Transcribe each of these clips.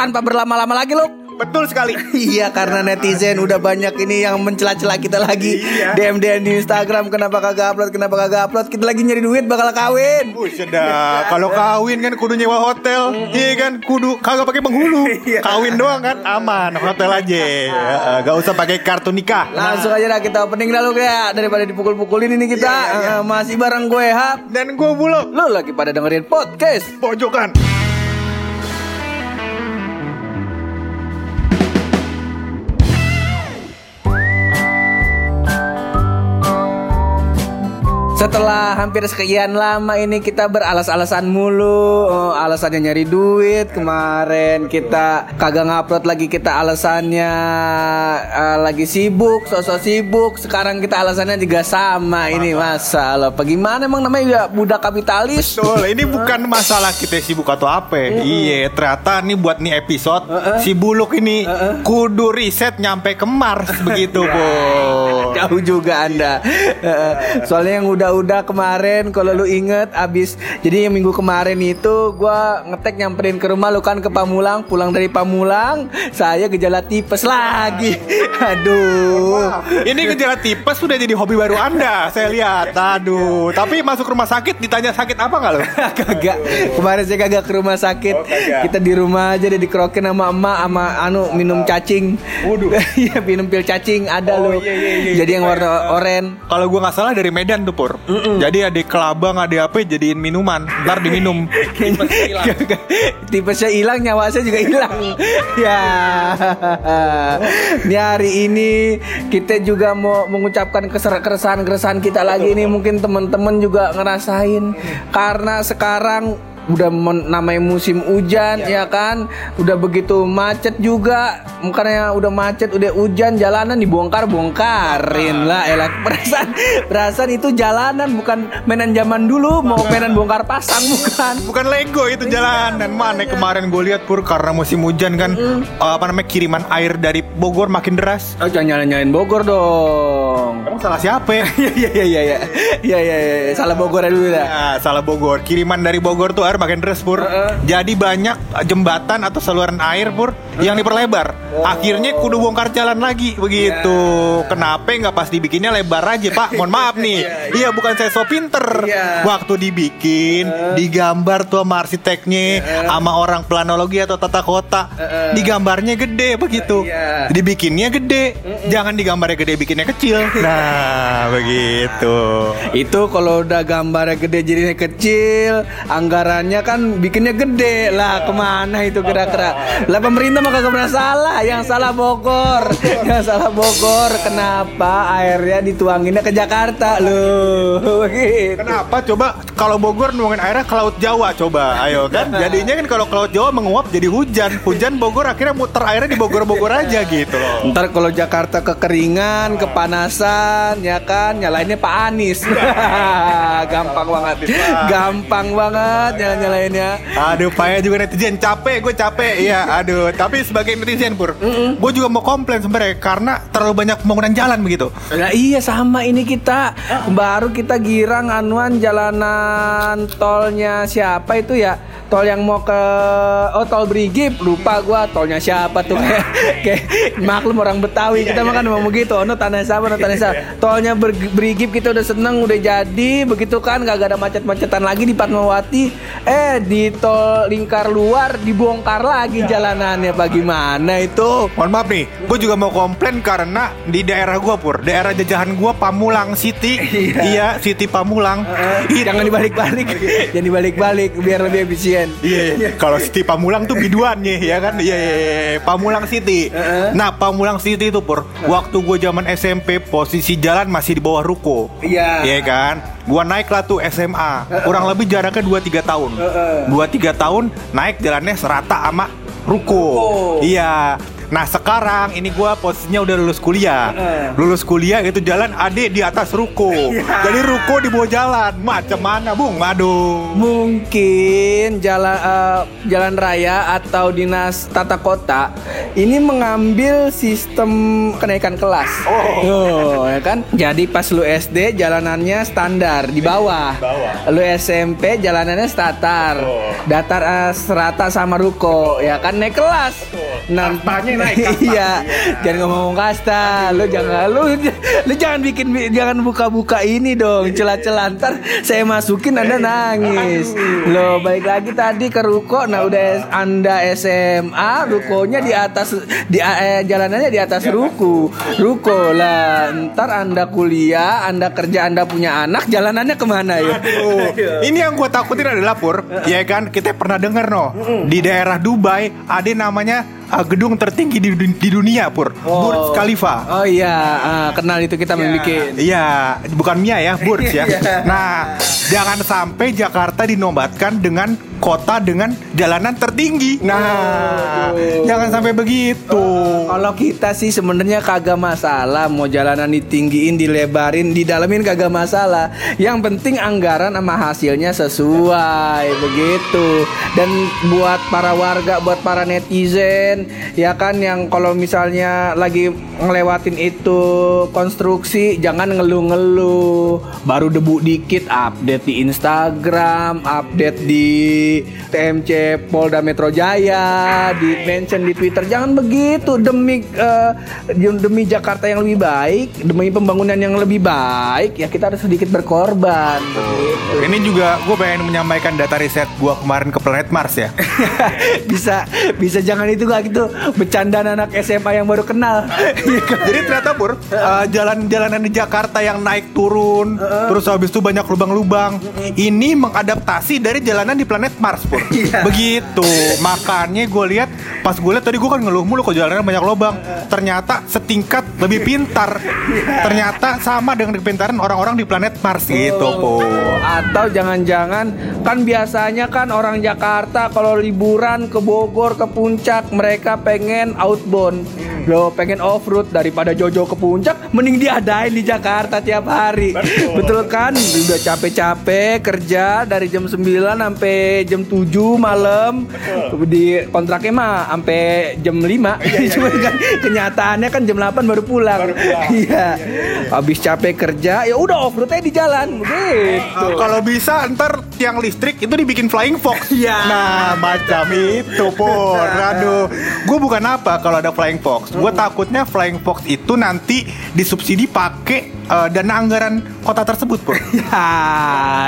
tanpa berlama-lama lagi lu. Betul sekali. Iya karena netizen udah banyak ini yang mencela-cela kita lagi Iya. DM DM di Instagram kenapa kagak upload kenapa kagak upload kita lagi nyari duit bakal kawin sedap. Kalau kawin kan kudu nyewa hotel. Iya kan, kudu kagak pakai penghulu. Iya. Kawin doang kan aman, hotel aja. Gak usah pakai kartu nikah. Langsung aja dah kita opening dah lu ya Daripada dipukul-pukulin ini kita Iya, iya, iya. Eh, Masih bareng gue Hap Dan gue bulog Lu lagi pada dengerin podcast pojokan. Setelah hampir sekian lama ini kita beralas-alasan mulu. Oh, Alasannya nyari duit. Kemarin kita kagak ngupload lagi kita alasannya. Eh, Lagi sibuk, sosok sibuk. Sekarang kita alasannya juga sama Ini masalah Bagaimana emang namanya ya budak kapitalis. Betul, ini bukan masalah kita sibuk atau apa. Iya, ternyata nih buat nih episode si Buluk ini kudu riset nyampe ke Mars begitu, Bu. Jauh juga anda. Eh, Soalnya yang udah-udah kemarin Kalau lu inget abis Jadi yang minggu kemarin itu Gua ngetek nyamperin ke rumah Lu kan ke Pamulang Pulang dari Pamulang Saya gejala tipes lagi. Aduh. Ini gejala tipes sudah jadi hobi baru Anda, saya lihat. Aduh, tapi masuk rumah sakit ditanya sakit apa nggak lo? kagak. Kemarin saya kagak ke rumah sakit. Oh, kagak. kita di rumah aja deh dikerokin sama emak sama anu minum cacing. Waduh. iya minum pil cacing ada Oh, loh iya, iya, iya. Jadi yang warna oren Kalau gua nggak salah dari Medan tuh Pur. Jadi ada kelabang, ada apa jadiin minuman. Ntar diminum. Tipesnya hilang, nyawa saya juga hilang. ya. Ini hari ini kita juga mau mengucapkan keresahan-keresahan kita lagi nih. Mungkin teman-teman juga ngerasain karena sekarang udah namanya musim hujan ya kan? Udah begitu macet juga. Makanya udah macet udah hujan jalanan dibongkar bongkarin lah. Elah perasaan perasaan itu jalanan bukan mainan zaman dulu. Mau mainan bongkar pasang bukan. Bukan Lego itu jalanan. Mana kemarin gue lihat pur karena musim hujan kan apa namanya kiriman air dari Bogor makin deras. Oh jangan nyalain Bogor dong. Emang salah siapa ya? Iya iya iya iya. Iya iya iya. Salah Bogor dulu dah. Nah, salah Bogor. Kiriman dari Bogor tuh air makin deras pur. Jadi banyak jembatan atau saluran air pur yang diperlebar. Akhirnya kudu bongkar jalan lagi begitu. Kenapa nggak pas dibikinnya lebar aja pak? Mohon maaf nih. Iya bukan saya so pinter. Iya. Waktu dibikin, digambar tuh sama arsiteknya, sama orang planologi atau tata kota, digambarnya gede begitu. Iya. Dibikinnya gede. Jangan digambarnya gede, bikinnya kecil. Nah begitu. Itu kalau udah gambarnya gede jadinya kecil, anggarannya kan bikinnya gede lah ke mana itu kira-kira? Lah pemerintah mah kagak pernah salah, yang salah Bogor, yang salah Bogor. Kenapa airnya dituanginnya ke Jakarta loh? Begitu. Kenapa coba kalau Bogor nuangin airnya ke Laut Jawa coba ayo kan jadinya kan kalau ke Laut Jawa menguap jadi hujan hujan Bogor akhirnya muter airnya di Bogor-Bogor aja gitu loh Ntar kalau Jakarta kekeringan, kepanasan, ya kan, nyalainnya Pak Anies. Gampang banget, gampang banget nyala nyalainnya. Aduh, payah juga netizen. Capek, gue capek, iya. Aduh, tapi sebagai netizen pur, gue juga mau komplain sebenarnya karena terlalu banyak pembangunan jalan begitu. Nah, iya sama ini kita. Baru kita girang anuan jalanan tolnya siapa itu ya? Tol yang mau ke oh tol Brigip. Lupa gua tolnya siapa tuh? Kayak kayak maklum orang Betawi. Kita makan mau begitu. Ono tanah siapa ono tanah siapa? Tolnya Brigip kita udah seneng udah jadi. Begitu kan gak ada macet-macetan lagi di Fatmawati eh di tol lingkar luar dibongkar lagi jalanannya bagaimana itu Mohon maaf nih, gue juga mau komplain karena di daerah gue pur, daerah jajahan gue Pamulang City, iya, City Pamulang. Ih, jangan dibalik-balik jangan dibalik-balik biar lebih efisien Iya, iya. kalau City Pamulang tuh biduan nih, ya kan? Iya, iya, iya. Pamulang City. Nah, Pamulang City itu pur, waktu gue zaman SMP posisi jalan masih di bawah ruko. Iya. Iya kan? Gua naik lah tuh SMA. Kurang lebih jaraknya 2-3 tahun. 2-3 tahun naik jalannya serata sama ruko. Ruko. Iya. Nah sekarang ini gua posisinya udah lulus kuliah. Lulus kuliah itu jalan ade di atas ruko. Jadi ruko di bawah jalan. Macam mana bung? Aduh. Mungkin jalan eh, jalan raya atau dinas tata kota ini mengambil sistem kenaikan kelas. Oh, ya kan? Jadi pas lu SD jalanannya standar di bawah. Bawah. Lu SMP jalanannya statar. Betul. Datar eh, serata sama ruko, ya kan naik kelas. Nah, Kastanya naik, kasta. iya. Iya. Jangan ngomong kasta. Lu jangan lu lu jangan bikin jangan buka-buka ini dong, celah-celah ntar saya masukin Anda nangis. Loh, balik lagi tadi ke ruko. Nah, udah Anda SMA, rukonya di atas di eh, jalanannya di atas ruko. Ruko lah. Ntar Anda kuliah, Anda kerja, Anda punya anak, jalanannya ke mana ya? Aduh, ini yang gue takutin adalah pur, ya kan kita pernah dengar no di daerah Dubai ada namanya uh, gedung tertinggi di, dun- di dunia pur, Burj Khalifa. Oh iya, ah, kenal itu kita membuat. Iya, bukan Mia ya, Burj ya. Iya. Nah, jangan sampai Jakarta dinobatkan dengan kota dengan jalanan tertinggi. Nah, Aduh. jangan sampai begitu. Kalau kita sih sebenarnya kagak masalah mau jalanan ditinggiin, dilebarin, didalemin kagak masalah. Yang penting anggaran sama hasilnya sesuai begitu. Dan buat para warga, buat para netizen, ya kan yang kalau misalnya lagi ngelewatin itu konstruksi jangan ngeluh-ngeluh. Baru debu dikit update di Instagram, update di TMC Polda Metro Jaya, di mention di Twitter. Jangan begitu demi eh, demi Jakarta yang lebih baik, demi pembangunan yang lebih baik, ya kita harus sedikit berkorban. Begitu. Ini juga gue pengen menyampaikan data riset gue kemarin ke planet Mars ya. bisa bisa jangan itu gak gitu bercandaan anak SMA yang baru kenal. Iya? Jadi ternyata Pur, uh, jalan-jalanan di Jakarta yang naik turun, terus habis itu banyak lubang-lubang. Ini mengadaptasi dari jalanan di planet Mars, Pur. Iya. Begitu. Makanya gue lihat pas gue lihat tadi gue kan ngeluh mulu kok jalanan banyak lubang. Ternyata setingkat lebih pintar. Ternyata sama dengan kepintaran orang-orang di planet Mars gitu, Pur. Atau jangan-jangan kan biasanya kan orang Jakarta kalau liburan ke Bogor ke puncak mereka pengen outbound. Loh pengen off road daripada Jojo ke puncak mending diadain di Jakarta tiap hari. Betul, kan? Udah capek-capek kerja dari jam 9 sampai jam 7 malam. Di kontraknya mah sampai jam 5. Cuma kan kenyataannya kan jam 8 baru pulang. Iya. Habis capek kerja ya udah off road aja di jalan. Begitu. Uh, kalau bisa ntar tiang listrik itu dibikin flying fox. Iya. Nah macam itu pur. Aduh, gue bukan apa kalau ada flying fox. Gue takutnya flying fox itu nanti disubsidi pakai uh, dana anggaran kota tersebut pur. Ya,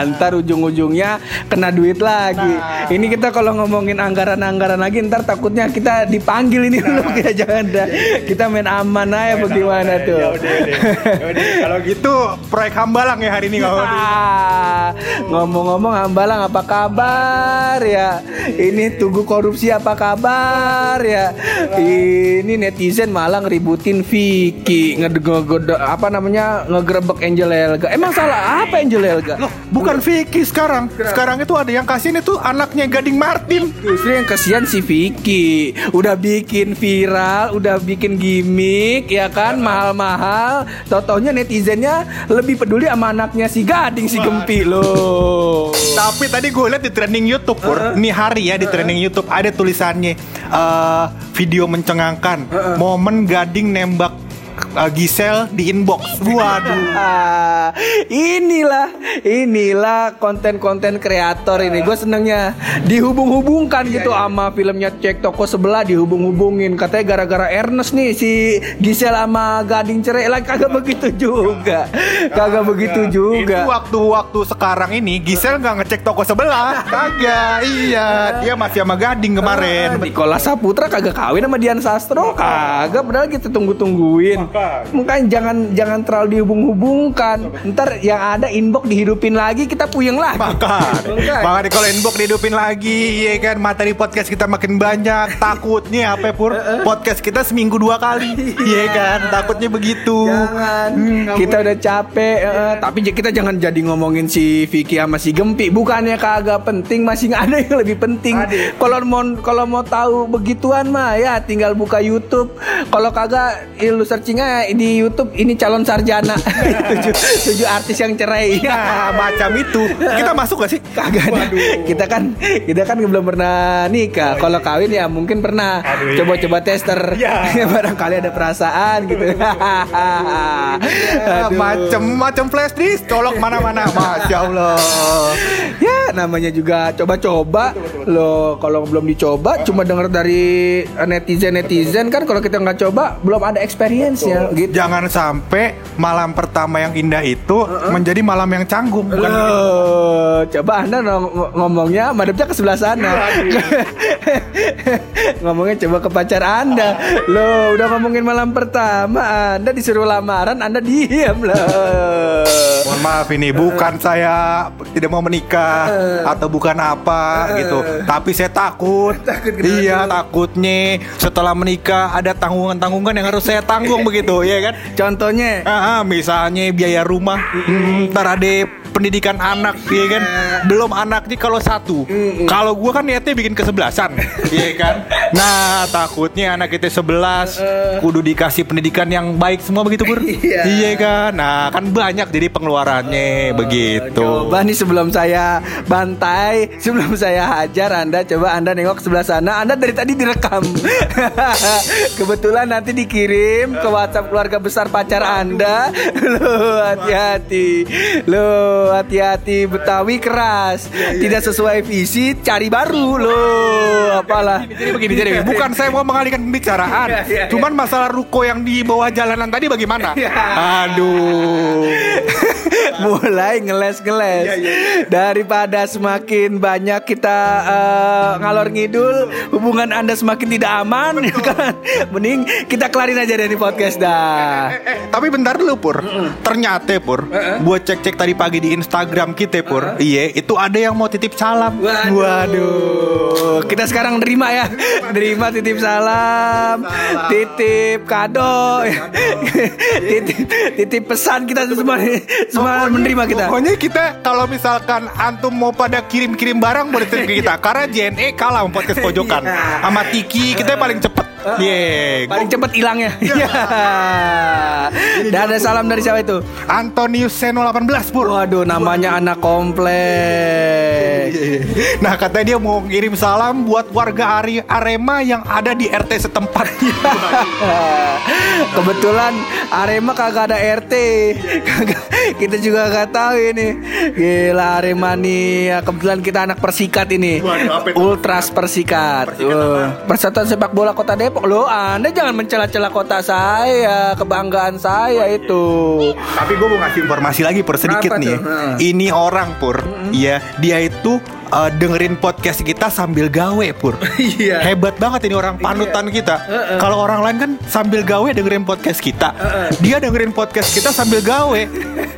ntar ujung-ujungnya kena duit lagi. Ini kita kalau ngomongin anggaran-anggaran lagi, ntar takutnya kita dipanggil ini dulu kita jangan dah. Kita main aman aja bagaimana tuh. Ya udah deh. Ya udah. Kalau gitu proyek Hambalang ya hari ini Ah, Ngomong-ngomong Hambalang apa kabar ya? Ini tunggu korupsi apa kabar ya? Ini netizen malah ngeributin Vicky, nge- nge- apa namanya ngegerebek Angel Elga. Emang salah apa Angel Elga? Loh, bukan Vicky sekarang. Sekarang itu ada yang kasihin itu anaknya Gading Martin. Justru yang kasihan si Vicky. Udah bikin viral Udah bikin gimmick Ya kan? Mahal-mahal. Totonya netizennya Lebih peduli sama anaknya si Gading Si Gempi loh. Tapi tadi gue lihat di trending YouTube pur, ini hari ya di trending YouTube ada tulisannya eh, video mencengangkan. Momen gading nembak eh, Gisel di inbox. Waduh. Ah, inilah inilah konten-konten kreator ini. Gue senengnya dihubung-hubungkan gitu sama filmnya cek toko sebelah dihubung-hubungin. Katanya gara-gara Ernest nih si Gisel sama Gading cerai. Lah kagak begitu juga. Kagak begitu Itu juga. Waktu-waktu sekarang ini Gisel nggak ngecek toko sebelah. Kagak. Iya, dia masih sama Gading kemarin. Nikola Saputra kagak kawin sama Dian Sastro. Kagak padahal kita tunggu-tungguin Makanya jangan jangan terlalu dihubung-hubungkan. Ntar yang ada inbox dihidupin lagi kita puyeng lagi. Makan. Makanya. Kalau inbox dihidupin lagi, iya kan materi podcast kita makin banyak. Takutnya apa pur? Podcast kita seminggu dua kali, iya kan? Takutnya begitu. Jangan. kita udah capek, eh, tapi kita jangan jadi ngomongin si Vicky sama si Gempi. Bukannya kagak penting, masih ada yang lebih penting. Kalau mau kalau mau tahu begituan mah ya tinggal buka YouTube. Kalau kagak, ya lu searching aja di YouTube ini calon sarjana. tujuh, tujuh artis yang cerai. Nah, macam itu. Kita masuk gak sih? Kagak. Kita kan kita kan belum pernah nikah. Kalau kawin ya mungkin pernah. Coba-coba tester. Ya. Barangkali ada perasaan gitu. Ya, Aduh. macem macem flash disk colok mana-mana masya allah Ya namanya juga coba-coba. Loh kalau belum dicoba Cuma denger dari netizen-netizen kan Kalau kita nggak coba belum ada experience ya gitu. Jangan sampai malam pertama yang indah itu menjadi malam yang canggung bukan? Coba anda ngom- ngomongnya madepnya ke sebelah sana. ngomongnya coba ke pacar anda. Loh, udah ngomongin malam pertama, anda disuruh lamaran, anda diam loh. Mohon maaf ini bukan saya tidak mau menikah atau bukan apa gitu. Tapi saya takut. iya, takutnya setelah menikah ada tanggungan-tanggungan yang harus saya tanggung begitu, ya kan? Contohnya, Ah, ah, misalnya biaya rumah, hmm, ntar ada pendidikan anak, ya kan? Belum anaknya kalau satu. Kalau gua kan niatnya bikin kesebelasan, ya kan? Nah, takutnya anak kita sebelas, kudu dikasih pendidikan yang baik semua begitu, Pur? Iya. Iya kan? Nah, kan banyak jadi pengeluarannya begitu. Coba nih sebelum saya bantai, sebelum saya hajar Anda coba Anda nengok sebelah sana. Anda dari tadi direkam. Kebetulan nanti dikirim ke WhatsApp keluarga besar pacar Anda. Loh, hati-hati. Loh, hati-hati Betawi keras. Tidak sesuai visi, cari baru. Loh, apalah. Jadi begini, jadi bukan saya mau mengalihkan pembicaraan, Iya, iya, iya. cuman masalah ruko yang di bawah jalanan tadi bagaimana? Iya. Aduh. mulai ngeles-ngeles daripada semakin banyak kita eh, ngalor ngidul hubungan anda semakin tidak aman ya kan mending kita kelarin aja dari podcast dah Eh, tapi bentar dulu Pur Ternyata Pur Buat cek-cek tadi pagi di Instagram kita Pur. Iya itu ada yang mau titip salam. Waduh. Kita sekarang nerima ya. Nerima titip salam, titip kado, titip, titip pesan kita semua. Semua menerima kita. Pokoknya kita kalau misalkan Antum mau pada kirim-kirim barang Boleh titip ke kita. Karena JNE kalah podcast pojokan. Iya. Sama Tiki kita paling cepet Iya Paling cepet hilangnya. Iya. Dan ada salam dari siapa itu? Antonius Seno 18 Pur Waduh, namanya anak komplek. Nah katanya dia mau kirim salam buat warga Ari Arema yang ada di RT setempat Kebetulan Arema kagak ada RT. Kita juga gak tahu ini. Gila Arema nih. Ya, Kebetulan kita anak Persikat ini. Waduh? Ultras Persikat. Uh, Persatuan Sepak Bola Kota Depok. Loh, Anda jangan mencela-cela kota saya, kebanggaan saya itu. Tapi gue mau ngasih informasi lagi Pur sedikit nih. tuh? Ini orang Pur, iya dia itu uh, dengerin podcast kita sambil gawe Pur. Iya. Hebat banget ini orang panutan kita. Kalau orang lain kan sambil gawe dengerin podcast kita. Dia dengerin podcast kita sambil gawe.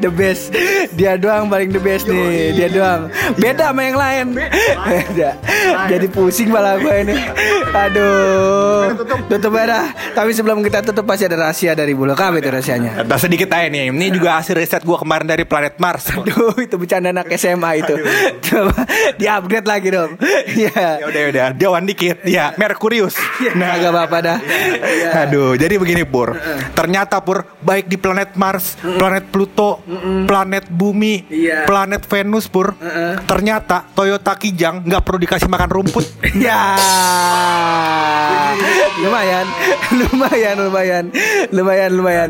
the best dia doang paling the best nih dia doang beda sama yang lain beda jadi pusing malah gue ini aduh tutup aja dah. tapi sebelum kita tutup pasti ada rahasia dari bulu apa itu rahasianya Nah, sedikit aja nih. Ini juga hasil riset gue kemarin dari planet Mars. Aduh, itu bercanda anak SMA itu. Coba di-upgrade lagi dong. Iya. Ya udah ya udah, jauhan dikit. Ya, Merkurius. Nah, agak apa-apa dah. Aduh, jadi begini Pur. Ternyata Pur, baik di planet Mars, planet Pluto, planet Bumi, Iya. planet Venus Pur. Ternyata Toyota Kijang nggak perlu dikasih makan rumput. Ya. lumayan, lumayan, lumayan, lumayan, lumayan.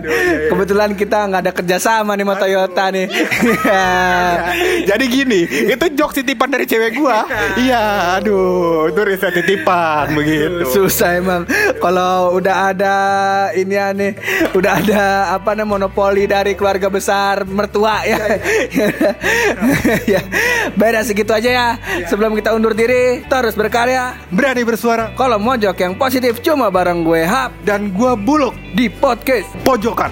Kebetulan kita nggak ada kerjasama nih sama Toyota nih. Ya. Jadi gini, itu jokes titipan dari cewek gua. Iya, aduh, itu riset titipan begitu. Susah emang kalau udah ada ini aneh, udah ada apa namanya monopoli dari keluarga besar mertua ya. ya. Beda segitu aja ya. Sebelum kita undur diri, terus berkarya. Berani bersuara. Kalau mojok yang positif cuma bareng gue Hap Dan gua buluk di podcast pojokan.